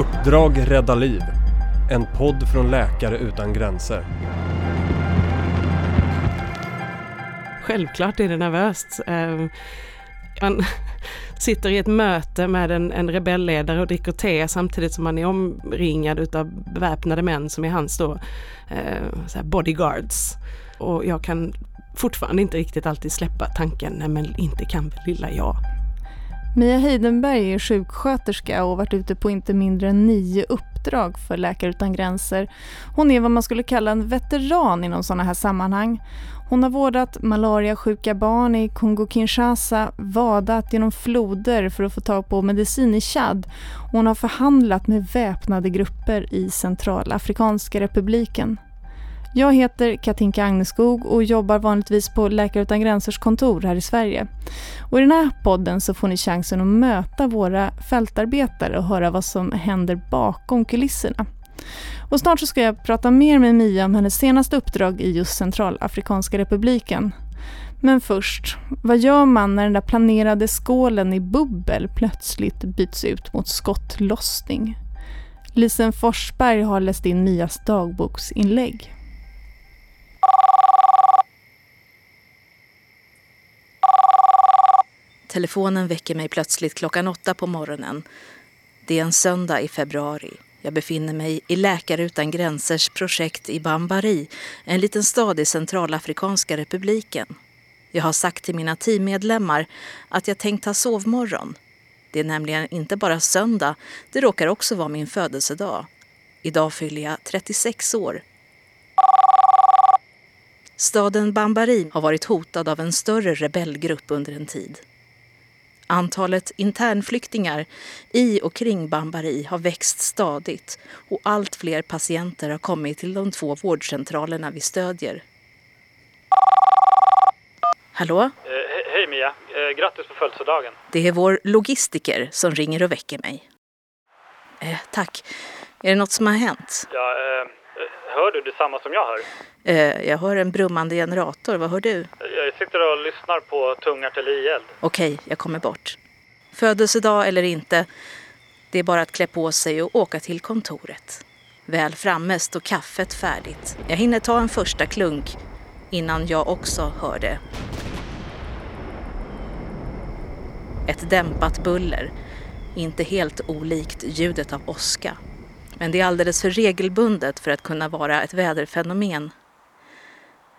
Uppdrag rädda liv. En podd från Läkare utan gränser. Självklart är det nervöst. Eh, man sitter i ett möte med en, en rebellledare och dricker te samtidigt som man är omringad av beväpnade män som är hans då, eh, bodyguards. Och jag kan fortfarande inte riktigt alltid släppa tanken, nej men inte kan väl lilla jag. Mia Heidenberg är sjuksköterska och har varit ute på inte mindre än nio uppdrag för Läkare utan gränser. Hon är vad man skulle kalla en veteran inom sådana här sammanhang. Hon har vårdat malariasjuka barn i Kongo-Kinshasa, vadat genom floder för att få tag på medicin i Chad. Hon har förhandlat med väpnade grupper i Centralafrikanska republiken. Jag heter Katinka Agneskog och jobbar vanligtvis på Läkare utan gränsers kontor här i Sverige. Och I den här podden så får ni chansen att möta våra fältarbetare och höra vad som händer bakom kulisserna. Och snart så ska jag prata mer med Mia om hennes senaste uppdrag i just Centralafrikanska republiken. Men först, vad gör man när den där planerade skålen i bubbel plötsligt byts ut mot skottlossning? Lisen Forsberg har läst in Mias dagboksinlägg. Telefonen väcker mig plötsligt klockan åtta på morgonen. Det är en söndag i februari. Jag befinner mig i Läkare utan gränsers projekt i Bambari, en liten stad i Centralafrikanska republiken. Jag har sagt till mina teammedlemmar att jag tänkt ha sovmorgon. Det är nämligen inte bara söndag, det råkar också vara min födelsedag. Idag fyller jag 36 år. Staden Bambari har varit hotad av en större rebellgrupp under en tid. Antalet internflyktingar i och kring Bambari har växt stadigt och allt fler patienter har kommit till de två vårdcentralerna vi stödjer. Hallå? Eh, he hej Mia, eh, grattis på födelsedagen. Det är vår logistiker som ringer och väcker mig. Eh, tack. Är det något som har hänt? Ja, eh, hör du detsamma som jag hör? Eh, jag hör en brummande generator. Vad hör du? Jag sitter och lyssnar på tung artillerield. Okej, jag kommer bort. Födelsedag eller inte, det är bara att klä på sig och åka till kontoret. Väl framme står kaffet färdigt. Jag hinner ta en första klunk innan jag också hör det. Ett dämpat buller, inte helt olikt ljudet av åska. Men det är alldeles för regelbundet för att kunna vara ett väderfenomen.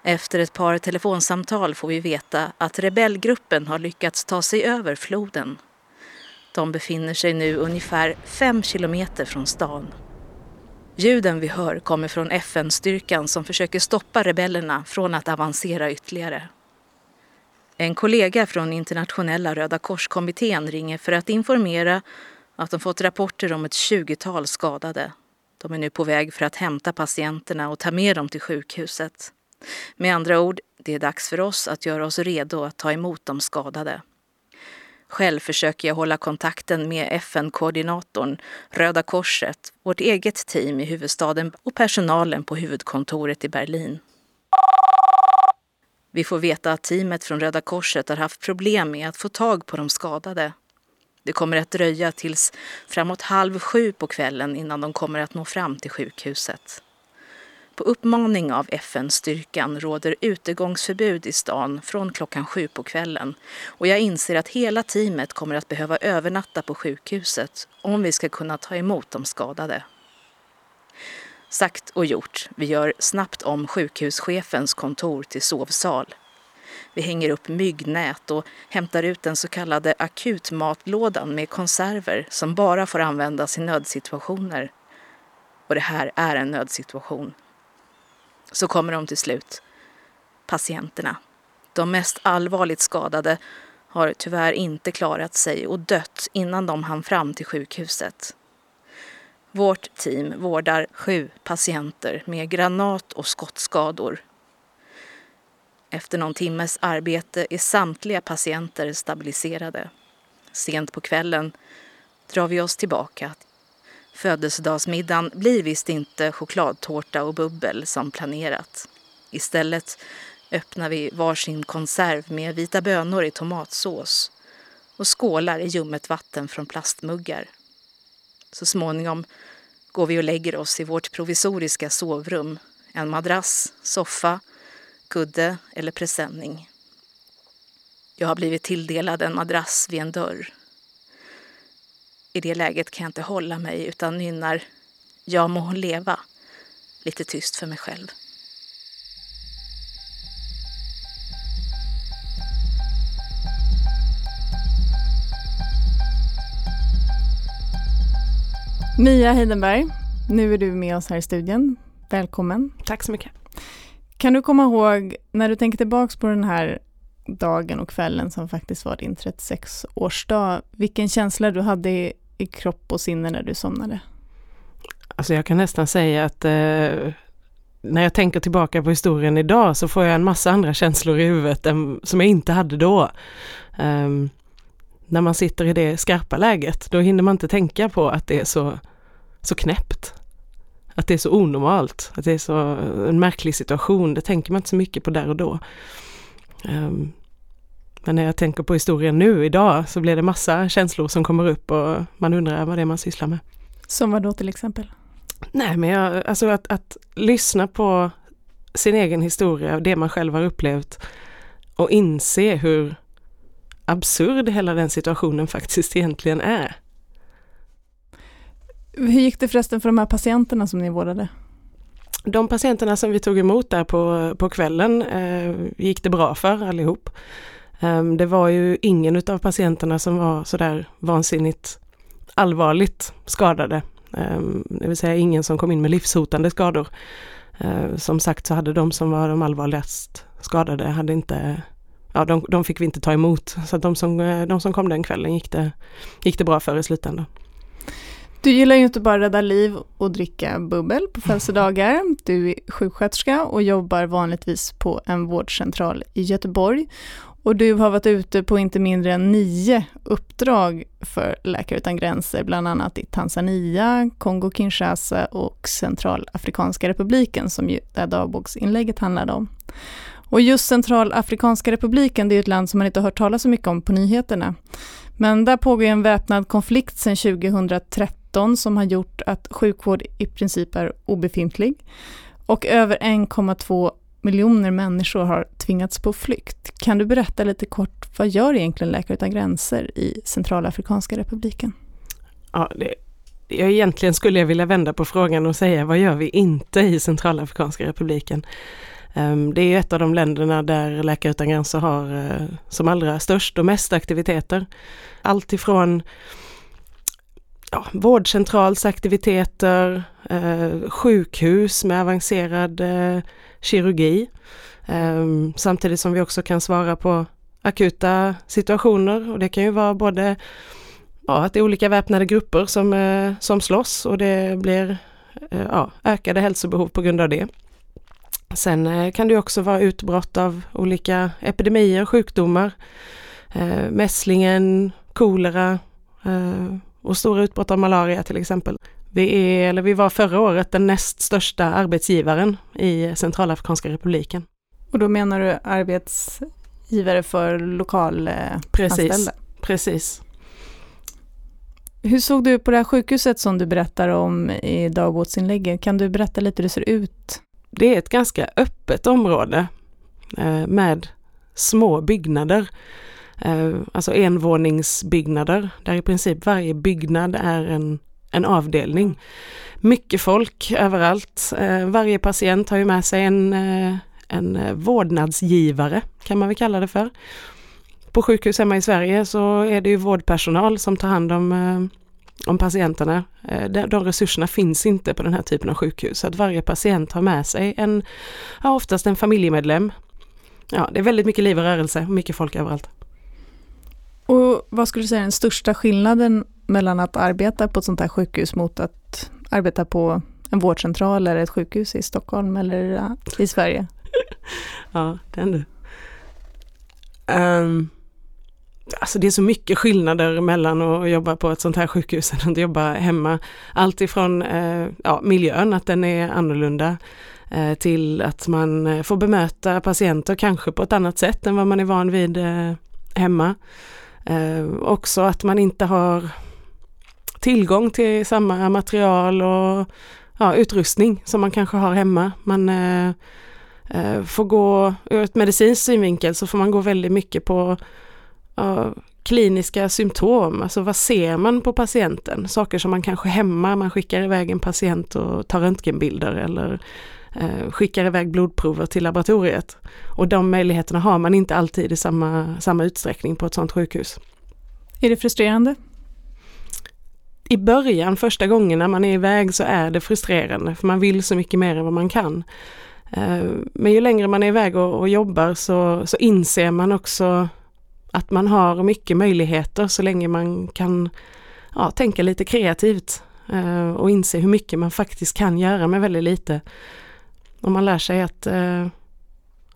Efter ett par telefonsamtal får vi veta att rebellgruppen har lyckats ta sig över floden. De befinner sig nu ungefär fem kilometer från stan. Ljuden vi hör kommer från FN-styrkan som försöker stoppa rebellerna från att avancera ytterligare. En kollega från internationella Röda korskommittén ringer för att informera att de fått rapporter om ett tjugotal skadade. De är nu på väg för att hämta patienterna och ta med dem till sjukhuset. Med andra ord, det är dags för oss att göra oss redo att ta emot de skadade. Själv försöker jag hålla kontakten med FN-koordinatorn, Röda Korset, vårt eget team i huvudstaden och personalen på huvudkontoret i Berlin. Vi får veta att teamet från Röda Korset har haft problem med att få tag på de skadade. Det kommer att dröja tills framåt halv sju på kvällen innan de kommer att nå fram till sjukhuset. På uppmaning av FN-styrkan råder utegångsförbud i stan från klockan sju på kvällen och jag inser att hela teamet kommer att behöva övernatta på sjukhuset om vi ska kunna ta emot de skadade. Sagt och gjort, vi gör snabbt om sjukhuschefens kontor till sovsal. Vi hänger upp myggnät och hämtar ut den så kallade akutmatlådan med konserver som bara får användas i nödsituationer. Och det här är en nödsituation så kommer de till slut. Patienterna. De mest allvarligt skadade har tyvärr inte klarat sig och dött innan de hann fram till sjukhuset. Vårt team vårdar sju patienter med granat och skottskador. Efter någon timmes arbete är samtliga patienter stabiliserade. Sent på kvällen drar vi oss tillbaka Födelsedagsmiddagen blir visst inte chokladtårta och bubbel som planerat. Istället öppnar vi varsin konserv med vita bönor i tomatsås och skålar i ljummet vatten från plastmuggar. Så småningom går vi och lägger oss i vårt provisoriska sovrum. En madrass, soffa, kudde eller presenning. Jag har blivit tilldelad en madrass vid en dörr. I det läget kan jag inte hålla mig utan nynnar Jag må hon leva lite tyst för mig själv. Mia Heidenberg, nu är du med oss här i studion. Välkommen. Tack så mycket. Kan du komma ihåg, när du tänker tillbaks på den här dagen och kvällen som faktiskt var din 36-årsdag, vilken känsla du hade i, kropp och sinne när du somnade? Alltså jag kan nästan säga att eh, när jag tänker tillbaka på historien idag så får jag en massa andra känslor i huvudet än, som jag inte hade då. Um, när man sitter i det skarpa läget, då hinner man inte tänka på att det är så, så knäppt. Att det är så onormalt, att det är så en märklig situation. Det tänker man inte så mycket på där och då. Um, men när jag tänker på historien nu, idag, så blir det massa känslor som kommer upp och man undrar vad det är man sysslar med. Som vad då till exempel? Nej, men jag, alltså att, att lyssna på sin egen historia, det man själv har upplevt och inse hur absurd hela den situationen faktiskt egentligen är. Hur gick det förresten för de här patienterna som ni vårdade? De patienterna som vi tog emot där på, på kvällen eh, gick det bra för allihop. Ehm, det var ju ingen utav patienterna som var sådär vansinnigt allvarligt skadade. Ehm, det vill säga ingen som kom in med livshotande skador. Ehm, som sagt så hade de som var de allvarligast skadade hade inte ja, de, de fick vi inte ta emot. Så de som, eh, de som kom den kvällen gick det, gick det bra för i slutändan. Du gillar ju inte bara rädda liv och dricka bubbel på födelsedagar. Du är sjuksköterska och jobbar vanligtvis på en vårdcentral i Göteborg. Och du har varit ute på inte mindre än nio uppdrag för Läkare utan gränser, bland annat i Tanzania, Kongo-Kinshasa och Centralafrikanska republiken, som ju det här dagboksinlägget handlade om. Och just Centralafrikanska republiken, det är ett land som man inte har hört talas så mycket om på nyheterna. Men där pågår en väpnad konflikt sedan 2013 som har gjort att sjukvård i princip är obefintlig. Och över 1,2 miljoner människor har tvingats på flykt. Kan du berätta lite kort, vad gör egentligen Läkare utan gränser i Centralafrikanska republiken? Ja, det, jag egentligen skulle jag vilja vända på frågan och säga vad gör vi inte i Centralafrikanska republiken? Ehm, det är ett av de länderna där Läkare utan gränser har eh, som allra störst och mest aktiviteter. Allt ifrån ja, vårdcentralsaktiviteter, eh, sjukhus med avancerad eh, kirurgi. Ehm, samtidigt som vi också kan svara på akuta situationer och det kan ju vara både ja, att det är olika väpnade grupper som, eh, som slåss och det blir eh, ja, ökade hälsobehov på grund av det. Sen eh, kan det också vara utbrott av olika epidemier, sjukdomar. Eh, mässlingen, kolera eh, och stora utbrott av malaria till exempel. Vi, är, eller vi var förra året den näst största arbetsgivaren i Centralafrikanska republiken. Och då menar du arbetsgivare för lokalanställda? Precis, precis. Hur såg du på det här sjukhuset som du berättar om i dagboksinlägget? Kan du berätta lite hur det ser ut? det är ett ganska öppet område eh, med små byggnader. Eh, alltså envåningsbyggnader där i princip varje byggnad är en, en avdelning. Mycket folk överallt. Eh, varje patient har ju med sig en, eh, en eh, vårdnadsgivare kan man väl kalla det för. På sjukhus hemma i Sverige så är det ju vårdpersonal som tar hand om om patienterna. De resurserna finns inte på den här typen av sjukhus. Så att varje patient har med sig en, ja, oftast en familjemedlem. Ja, det är väldigt mycket liv och rörelse och mycket folk överallt. Och vad skulle du säga är den största skillnaden mellan att arbeta på ett sånt här sjukhus mot att arbeta på en vårdcentral eller ett sjukhus i Stockholm eller i Sverige? ja, den du. Um, Alltså det är så mycket skillnader mellan att jobba på ett sånt här sjukhus än att jobba hemma. Allt ifrån eh, ja, miljön, att den är annorlunda, eh, till att man eh, får bemöta patienter kanske på ett annat sätt än vad man är van vid eh, hemma. Ehm, också att man inte har tillgång till samma material och ja, utrustning som man kanske har hemma. Man eh, eh får gå, ur ett medicinskt synvinkel så får man gå väldigt mycket på eh, kliniska symptom, alltså vad ser man på patienten? Saker som man kanske hemma, man skickar iväg en patient och tar röntgenbilder eller eh, skickar iväg blodprover till laboratoriet. Och de möjligheterna har man inte alltid i samma, samma utsträckning på ett sådant sjukhus. Är det frustrerande? I början, första gången när man är iväg så är det frustrerande för man vill så mycket mer än vad man kan. Eh, men ju längre man är iväg och, och jobbar så, så inser man också att man har mycket möjligheter så länge man kan ja, tänka lite kreativt eh, och inse hur mycket man faktiskt kan göra med väldigt lite. Och man lär sig att eh,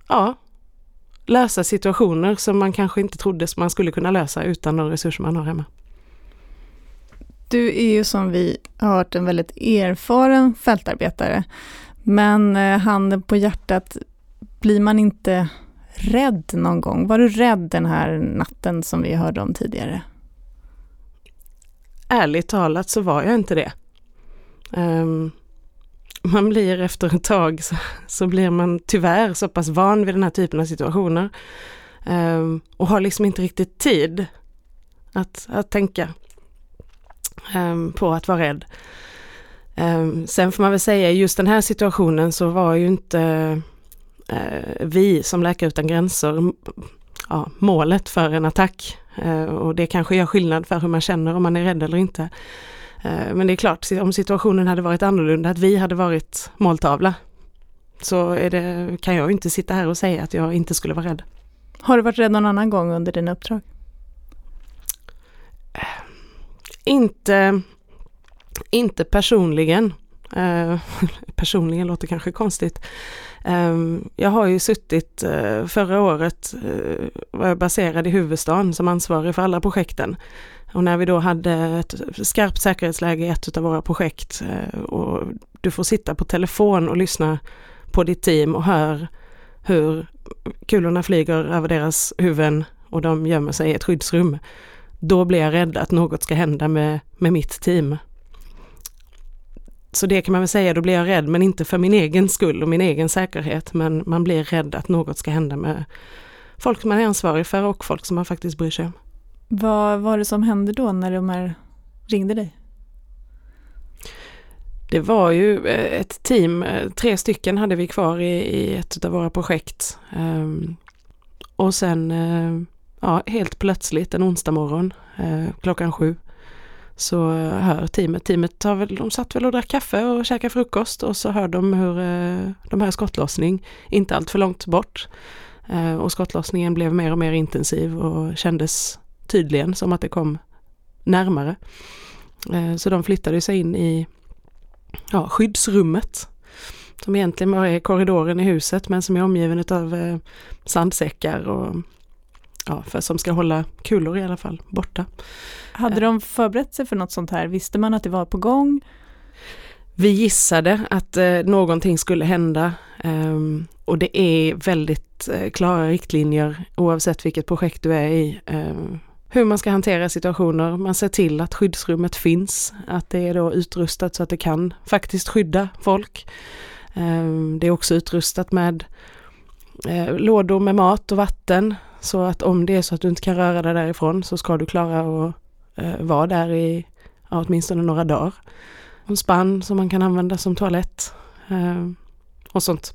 ja, lösa situationer som man kanske inte trodde man skulle kunna lösa utan de resurser man har hemma. Du är ju som vi har hört en väldigt erfaren fältarbetare. Men eh, handen på hjärtat, blir man inte rädd någon gång? Var du rädd den här natten som vi hörde om tidigare? Ärligt talat så var jag inte det. Um, man blir efter ett tag så, så, blir man tyvärr så pass van vid den här typen av situationer um, och har liksom inte riktigt tid att, att tänka på att vara rädd. sen får man väl säga i just den här situationen så var ju inte eh, vi som Läkare Utan Gränser ja, målet för en attack. Eh, och det kanske gör skillnad för hur man känner om man är rädd eller inte. Men det är klart, om situationen hade varit annorlunda, att vi hade varit måltavla, så det, kan jag inte sitta här och säga att jag inte skulle vara rädd. Har du varit rädd någon annan gång under dina uppdrag? Inte, inte personligen. Eh, personligen låter kanske konstigt. Eh, jag har ju suttit eh, förra året, eh, var jag baserad i huvudstaden som ansvarig för alla projekten. Och när vi då hade ett skarpt säkerhetsläge i ett av våra projekt eh, och du får sitta på telefon och lyssna på ditt team och hör hur kulorna flyger över deras huvuden och de gömmer sig i ett skyddsrum. Då blir jag rädd att något ska hända med, med mitt team. Så det kan man väl säga, då blir jag rädd, men inte för min egen skull och min egen säkerhet, men man blir rädd att något ska hända med folk man är ansvarig för och folk som man faktiskt bryr sig om. Vad var det som hände då när de här ringde dig? Det var ju eh, ett team, eh, tre stycken hade vi kvar i, i ett av våra projekt. Um, och sen, uh, ja, helt plötsligt en onsdag morgon eh, klockan sju så hör teamet, teamet har väl, de satt väl och drack kaffe och käkade frukost och så hör de hur eh, de hör skottlossning, inte allt för långt bort. Eh, och skottlossningen blev mer och mer intensiv och kändes tydligen som att det kom närmare. Eh, så de flyttade sig in i ja, skyddsrummet som egentligen bara är korridoren i huset men som är omgiven av eh, sandsäckar och ja, för som ska hålla kulor i alla fall borta. Hade de förberett sig för något sånt här? Visste man att det var på gång? Vi gissade att eh, någonting skulle hända eh, och det är väldigt eh, klara riktlinjer oavsett vilket projekt du är i. Ehm, hur man ska hantera situationer. Man ser till att skyddsrummet finns, att det är då utrustat så att det kan faktiskt skydda folk. Ehm, det är också utrustat med eh, lådor med mat och vatten så att om det är så att du inte kan röra dig därifrån så ska du klara att eh, vara där i ja, åtminstone några dagar. En spann som man kan använda som toalett eh, och sånt.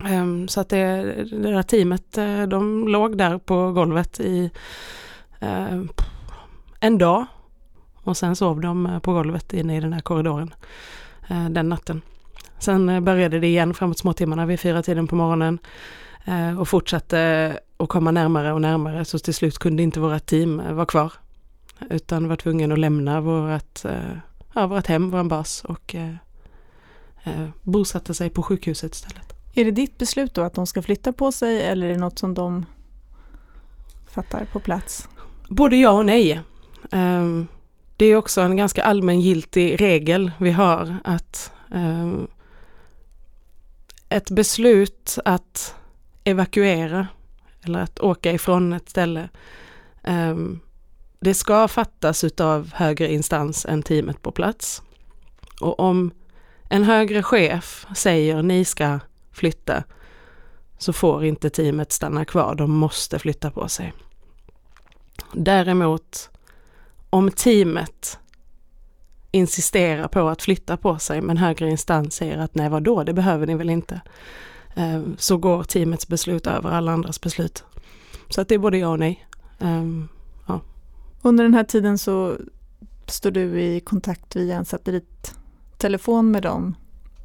Eh, så att det, det där teamet, eh, de låg där på golvet i eh, en dag och sen sov de eh, på golvet inne i den här korridoren eh, den natten. Sen eh, började det igen framåt småtimmarna vid fyra tiden på morgonen och fortsatte att komma närmare och närmare så till slut kunde inte våra team vara kvar utan var tvungen att lämna vårt, eh, ja, vårt hem, vår bas och eh, eh, bosatte sig på sjukhuset istället. Är det ditt beslut då att de ska flytta på sig eller är det något som de fattar på plats? Både ja och nej. Um, det är också en ganska allmängiltig regel vi har att um, ett beslut att evakuera eller att åka ifrån ett ställe um, det ska fattas utav högre instans än teamet på plats. Och om en högre chef säger ni ska flytta så får inte teamet stanna kvar, de måste flytta på sig. Däremot om teamet insisterar på att flytta på sig men högre instans säger att nej vadå, det behöver ni väl inte. Eh, så går teamets beslut över alla andras beslut. Så att det är både ja och nej. Um, ja. Under den här tiden så står du i kontakt via en satellittelefon med dem?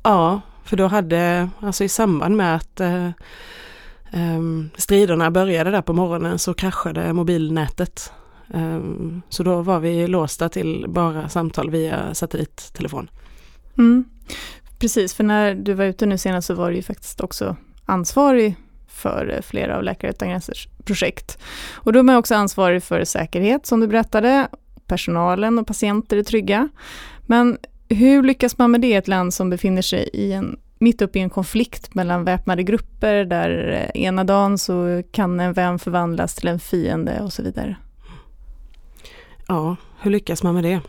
Ja, för då hade, alltså i samband med att uh, um, striderna började där på morgonen så kraschade mobilnätet. Så då var vi låsta till bara samtal via satellittelefon. Mm. Precis, för när du var ute nu senast så var du ju faktiskt också ansvarig för eh, flera av Läkare Utan Gränsers projekt. Och då är man också ansvarig för säkerhet som du berättade, personalen och patienter är trygga. Men hur lyckas man med det i ett land som befinner sig i en, mitt uppe i en konflikt mellan väpnade grupper där eh, ena dagen så kan en vän förvandlas till en fiende och så vidare? Ja, hur lyckas man med det?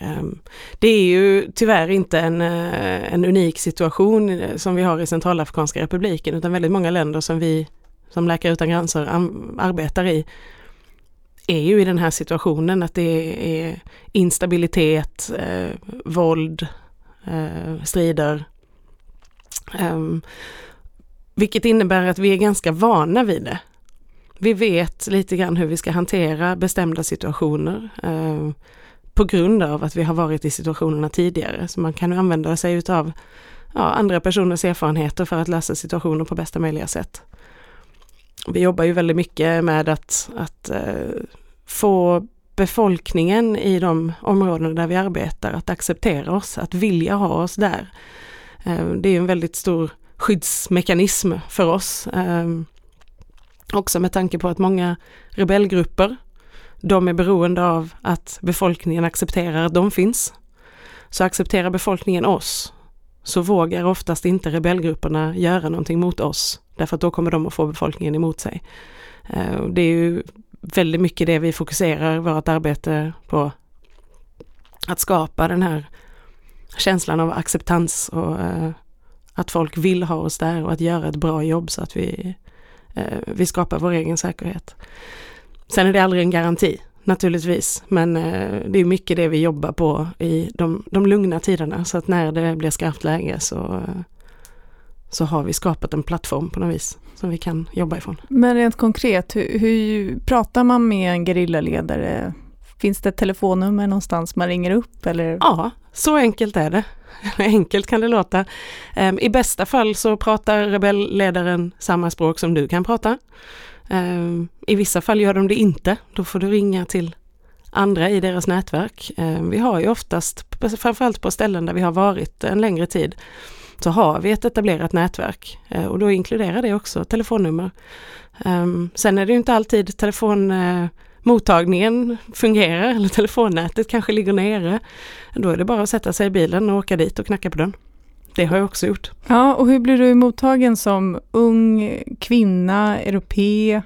Ehm, det är ju tyvärr inte en, eh, en unik situation eh, som vi har i Centralafrikanska republiken utan väldigt många länder som vi som Läkare Utan Gränser arbetar i är ju i den här situationen att det är instabilitet, eh, våld, eh, strider. Um, vilket innebär att vi är ganska vana vid det. Vi vet lite grann hur vi ska hantera bestämda situationer. Eh, på grund av att vi har varit i situationerna tidigare. Så man kan använda sig utav ja, andra personers erfarenheter för att lösa situationer på bästa möjliga sätt. Vi jobbar ju väldigt mycket med att, att eh, få befolkningen i de områden där vi arbetar att acceptera oss, att vilja ha oss där. Eh, det är en väldigt stor skyddsmekanism för oss. Eh, också med tanke på att många rebellgrupper de är beroende av att befolkningen accepterar att de finns. Så accepterar befolkningen oss så vågar oftast inte rebellgrupperna göra någonting mot oss därför att då kommer de att få befolkningen emot sig. Eh, det är ju väldigt mycket det vi fokuserar vårt arbete på. Att skapa den här känslan av acceptans och eh, att folk vill ha oss där och att göra ett bra jobb så att vi, eh, vi skapar vår egen säkerhet. Sen är det aldrig en garanti naturligtvis, men eh, det är mycket det vi jobbar på i de, de lugna tiderna så att när det blir skarpt läge så, så har vi skapat en plattform på något vis som vi kan jobba ifrån. Men rent konkret, hur, hur pratar man med en gerillaledare? Finns det ett telefonnummer någonstans man ringer upp eller? Ja, så enkelt är det. Enkelt kan det låta. Ehm, I bästa fall så pratar rebellledaren samma språk som du kan prata. Ehm, I vissa fall gör de det inte. Då får du ringa till andra i deras nätverk. Ehm, vi har ju oftast, framförallt på ställen där vi har varit en längre tid, så har vi ett etablerat nätverk ehm, och då inkluderar det också telefonnummer. Sen är det ju inte alltid telefonmottagningen eh, fungerar eller telefonnätet kanske ligger nere. Då är det bara att sätta sig i bilen och åka dit och knacka på dörren. Det har jag också gjort. Ja, och hur blir du mottagen som ung kvinna, europé?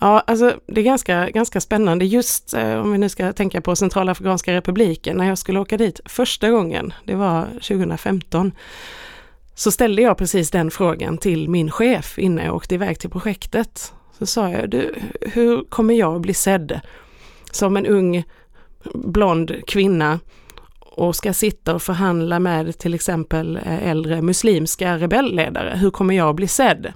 Ja, alltså det är ganska, ganska spännande just eh, om vi nu ska tänka på Centralafrikanska republiken. När jag skulle åka dit första gången, det var 2015, så ställde jag precis den frågan till min chef innan jag åkte iväg till projektet. Så sa jag, du, hur kommer jag att bli sedd som en ung blond kvinna och ska sitta och förhandla med till exempel eh, äldre muslimska rebellledare. Hur kommer jag att bli sedd?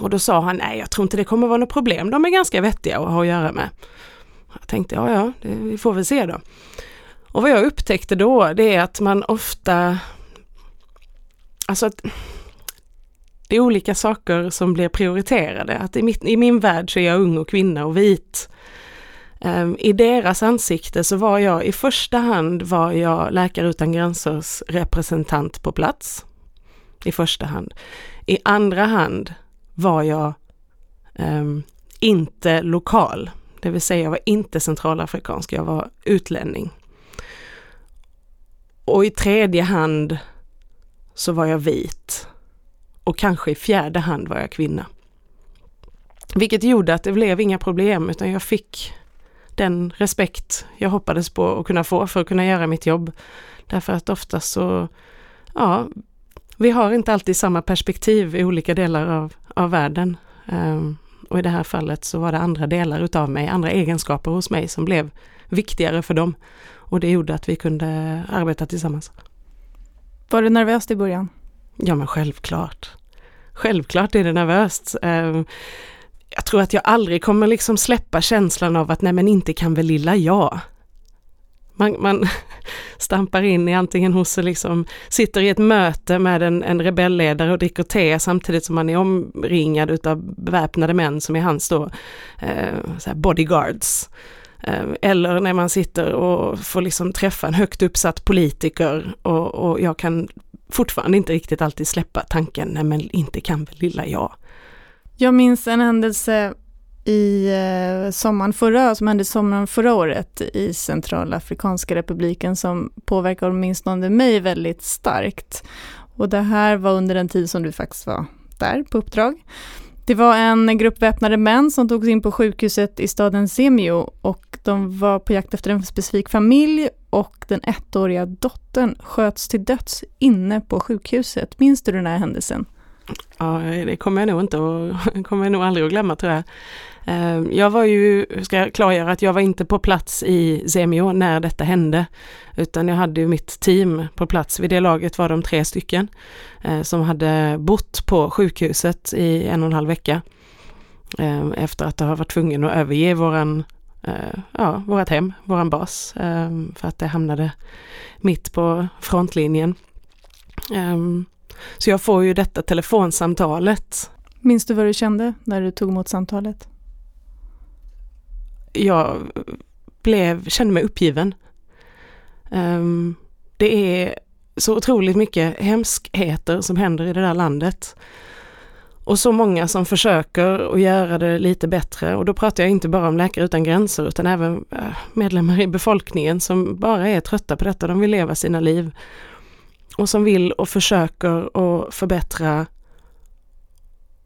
Och då sa han, nej jag tror inte det kommer vara något problem, de är ganska vettiga att ha att göra med. Jag tänkte, ja ja, det, vi får väl se då. Och vad jag upptäckte då, det är att man ofta, alltså att det är olika saker som blir prioriterade. Att i, mitt, i min värld så är jag ung och kvinna och vit. Um, I deras ansikte så var jag i första hand var jag Läkare Utan Gränsers representant på plats. I första hand. I andra hand var jag um, inte lokal, det vill säga jag var inte centralafrikansk, jag var utlänning. Och i tredje hand så var jag vit. Och kanske i fjärde hand var jag kvinna. Vilket gjorde att det blev inga problem utan jag fick den respekt jag hoppades på att kunna få för att kunna göra mitt jobb. Därför att oftast så, ja, vi har inte alltid samma perspektiv i olika delar av, av världen. Um, och i det här fallet så var det andra delar utav mig, andra egenskaper hos mig som blev viktigare för dem. Och det gjorde att vi kunde arbeta tillsammans. Var du nervös i början? Ja men självklart. Självklart är det nervöst. Um, jag tror att jag aldrig kommer liksom släppa känslan av att nej men inte kan väl lilla jag. Man, man stampar in i antingen hos, liksom, sitter i ett möte med en, en rebellledare och dricker te samtidigt som man är omringad utav beväpnade män som är hans då, eh, bodyguards. Eh, eller när man sitter och får liksom träffa en högt uppsatt politiker och, och jag kan fortfarande inte riktigt alltid släppa tanken, nej men inte kan väl lilla jag. Jag minns en händelse i eh, sommaren förra, som hände sommaren förra året i Centralafrikanska republiken som påverkar åtminstone mig väldigt starkt. Och det här var under den tid som du faktiskt var där på uppdrag. Det var en grupp väpnade män som togs in på sjukhuset i staden Semio och de var på jakt efter en specifik familj och den ettåriga dottern sköts till döds inne på sjukhuset. Minns du den här händelsen? Ja, det kommer jag nog inte och kommer jag nog aldrig att glömma tror jag. Ehm, jag var ju, ska jag klargöra att jag var inte på plats i Zemio när detta hände, utan jag hade ju mitt team på plats. Vid det laget var de tre stycken eh, som hade bott på sjukhuset i en och en halv vecka ehm, efter att ha varit tvungen att överge våran, eh, ja, vårat hem, våran bas, ehm, för att det hamnade mitt på frontlinjen. Så jag får ju detta telefonsamtalet. Minns du vad du kände när du tog emot samtalet? Jag blev, kände mig uppgiven. Um, det är så otroligt mycket hemskheter som händer i det där landet. Och så många som försöker att göra det lite bättre. Och då pratar jag inte bara om Läkare Utan Gränser utan även äh, medlemmar i befolkningen som bara är trötta på detta. De vill leva sina liv och som vill och försöker att förbättra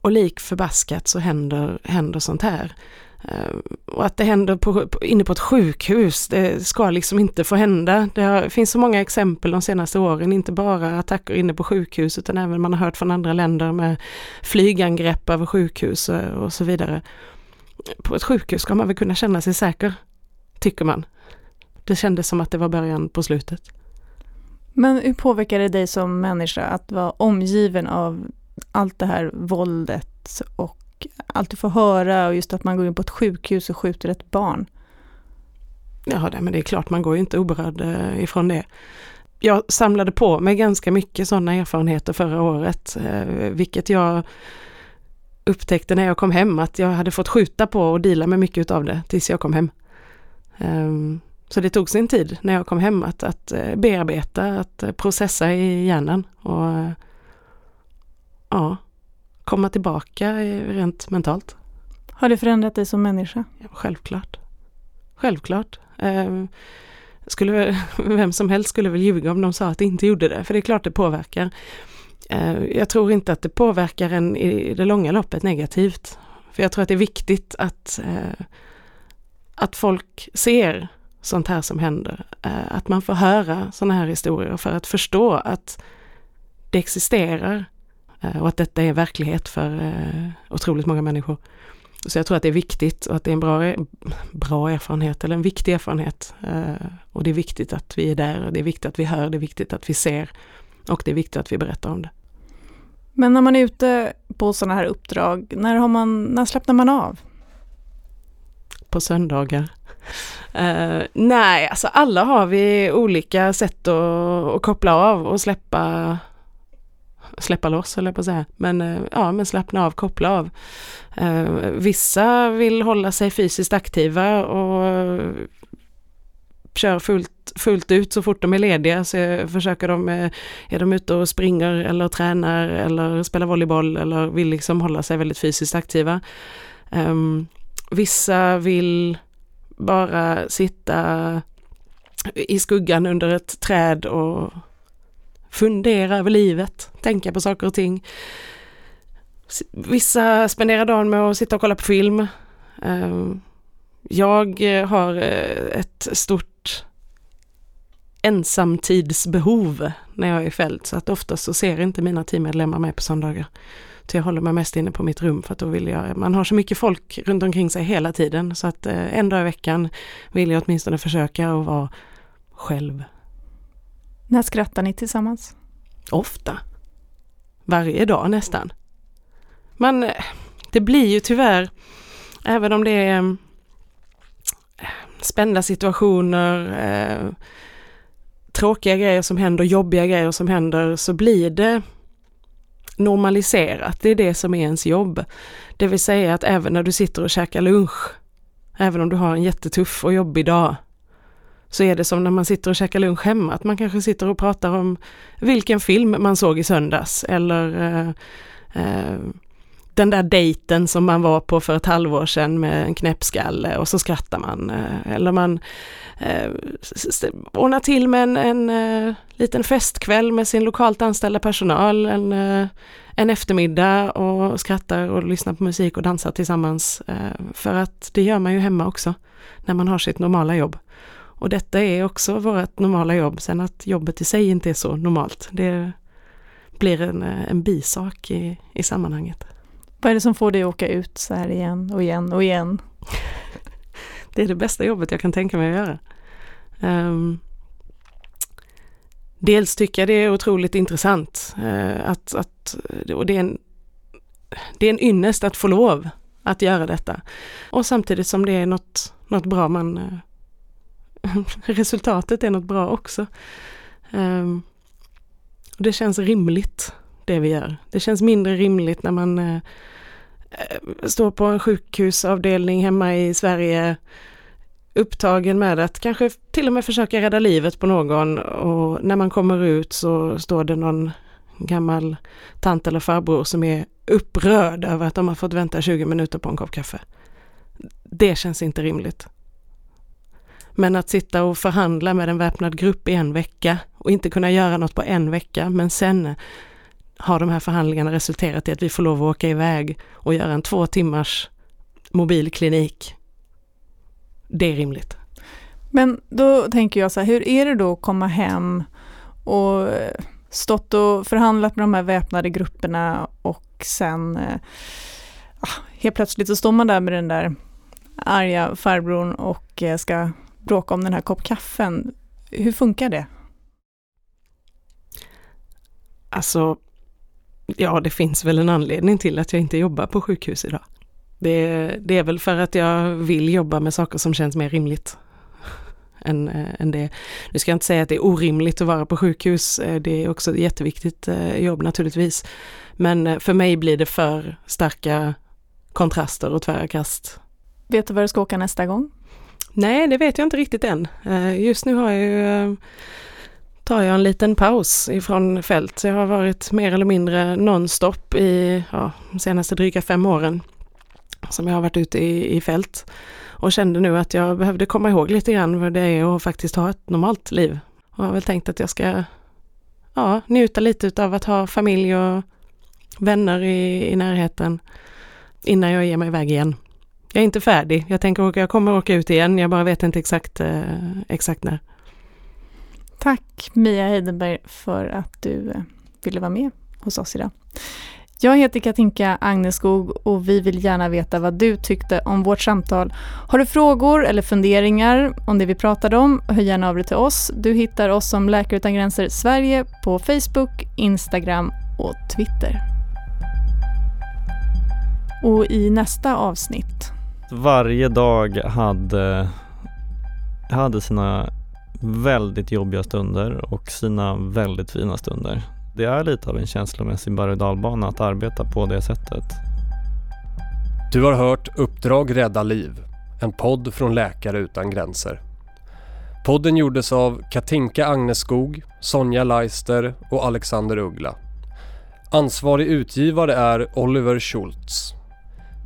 och lik förbaskat så händer, händer sånt här. Ehm, och att det händer på, inne på ett sjukhus, det ska liksom inte få hända. Det har, finns så många exempel de senaste åren, inte bara attacker inne på sjukhus utan även man har hört från andra länder med flygangrepp över sjukhus och så vidare. På ett sjukhus ska man väl kunna känna sig säker, tycker man. Det kändes som att det var början på slutet. Men hur påverkar det dig som människa att vara omgiven av allt det här våldet och allt du får höra och just att man går in på ett sjukhus och skjuter ett barn? Ja, men det är klart, man går ju inte oberörd eh, ifrån det. Jag samlade på mig ganska mycket sådana erfarenheter förra året, eh, vilket jag upptäckte när jag kom hem att jag hade fått skjuta på och dela med mycket av det tills jag kom hem. Ehm, så det tog sin tid när jag kom hem att, att eh, bearbeta, att eh, processa i hjärnan och eh, ja, komma tillbaka rent mentalt. Har det förändrat dig som människa? Ja, självklart. Självklart. skulle, vem som helst skulle väl ljuga om de sa att det inte gjorde det, för det är klart det påverkar. jag tror inte att det påverkar en i det långa loppet negativt. För jag tror att det är viktigt att, att folk ser sånt här som händer. Eh, att man får höra sådana här historier för att förstå att det existerar eh, och att detta är verklighet för eh, otroligt många människor. Så jag tror att det är viktigt och att det är en bra, bra erfarenhet eller en viktig erfarenhet. Och det är viktigt att vi är där och det är viktigt att vi hör, det är viktigt att vi ser och det är viktigt att vi berättar om det. Men när man är ute på sådana här uppdrag, när, har man, när slappnar man av? På söndagar. Uh, nej, alltså alla har vi olika sätt att, att koppla av och släppa släppa loss eller på att säga. Men uh, ja, men slappna av, koppla av. Uh, vissa vill hålla sig fysiskt aktiva och kör fullt, fullt ut så fort de är lediga. Så försöker de, är de ute och springer eller tränar eller spelar volleyboll eller vill liksom hålla sig väldigt fysiskt aktiva. Um, vissa vill bara sitta i skuggan under ett träd och fundera över livet, tänka på saker och ting. Vissa spenderar dagen med att sitta och kolla på film. Ehm, jag har eh, ett stort ensamtidsbehov när jag är i fält så att oftast så ser inte mina teammedlemmar mig på söndagar. Så jag håller mig mest inne på mitt rum för att då vill jag, man har så mycket folk runt omkring sig hela tiden så att eh, en dag i veckan vill jag åtminstone försöka att vara själv. När skrattar ni tillsammans? Ofta. Varje dag nästan. Men det blir ju tyvärr, även om det är eh, spända situationer, eh, tråkiga grejer som händer, jobbiga grejer som händer, så blir det normaliserat. Det är det som är ens jobb. Det vill säga att även när du sitter och käkar lunch, även om du har en jättetuff och jobbig dag, så är det som när man sitter och käkar lunch hemma, att man kanske sitter och pratar om vilken film man såg i söndags eller eh, eh, den där dejten som man var på för ett halvår sedan med en knäppskalle och så skrattar man. Eh, eller man eh, ordnar till med en, en eh, liten festkväll med sin lokalt anställda personal en, eh, en eftermiddag och skrattar och lyssnar på musik och dansar tillsammans. Eh, för att det gör man ju hemma också när man har sitt normala jobb. Och detta är också vårt normala jobb, sen att jobbet i sig inte är så normalt. Det blir en, eh, en bisak i, i sammanhanget. Vad är det som får dig att åka ut så här igen och igen och igen? det är det bästa jobbet jag kan tänka mig att göra. Um, dels tycker jag det är otroligt intressant uh, att, att, eh, och det är, en, det är en ynnest att få lov att göra detta. Och samtidigt som det är något, något bra man uh, resultatet är något bra också. Um, det känns rimligt det vi gör. Det känns mindre rimligt när man uh, Eh, står på en sjukhusavdelning hemma i Sverige upptagen med att kanske till och med försöka rädda livet på någon och när man kommer ut så står det någon gammal tant eller farbror som är upprörd över att de har fått vänta 20 minuter på en kopp kaffe. Det känns inte rimligt. Men att sitta och förhandla med en väpnad grupp i en vecka och inte kunna göra något på en vecka, men sen har de här förhandlingarna resulterat i att vi får lov att åka iväg och göra en två timmars mobilklinik. Det är rimligt. Men då tänker jag så här, hur är det då att komma hem och stått och förhandlat med de här väpnade grupperna och sen eh, ah, helt plötsligt så står man där med den där arga farbrorn och eh, ska bråka om den här kopp kaffen. Hur funkar det? Alltså, ja det finns väl en anledning till att jag inte jobbar på sjukhus idag. Det, det är väl för att jag vill jobba med saker som känns mer rimligt. Än, äh, än det. Nu ska jag inte säga att det är orimligt att vara på sjukhus, eh, det är också ett jätteviktigt äh, jobb naturligtvis. Men för mig blir det för starka kontraster och tvära kast. Vet du var du ska åka nästa gång? Nej, det vet jag inte riktigt än. Eh, just nu har jag ju, eh, tar jag en liten paus ifrån fält. Så jag har varit mer eller mindre nonstop i ja, de senaste dryga fem åren som jag har varit ute i, i fält och kände nu att jag behövde komma ihåg lite grann vad det är att faktiskt ha ett normalt liv. Och har väl tänkt att jag ska ja, njuta lite av att ha familj och vänner i, i närheten innan jag ger mig iväg igen. Jag är inte färdig. Jag tänker att jag kommer åka ut igen. Jag bara vet inte exakt, eh, exakt när. Tack Mia Heidenberg för att du eh, ville vara med hos oss idag. Jag heter Katinka Agneskog och vi vill gärna veta vad du tyckte om vårt samtal. Har du frågor eller funderingar om det vi pratade om, hör gärna av dig till oss. Du hittar oss som Läkare Utan Gränser Sverige på Facebook, Instagram och Twitter. Och i nästa avsnitt varje dag hade, hade sina väldigt jobbiga stunder och sina väldigt fina stunder. Det är lite av en känslomässig berg och att arbeta på det sättet. Du har hört Uppdrag rädda liv, en podd från Läkare utan gränser. Podden gjordes av Katinka Agneskog, Sonja Leister och Alexander Uggla. Ansvarig utgivare är Oliver Schultz.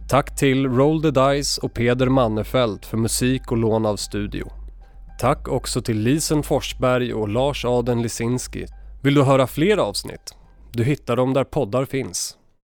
Tack till Roll the Dice och Peder Mannefelt för musik och lån av studio. Tack också till Lisen Forsberg och Lars Aden Lisinski. Vill du höra fler avsnitt? Du hittar dem där poddar finns.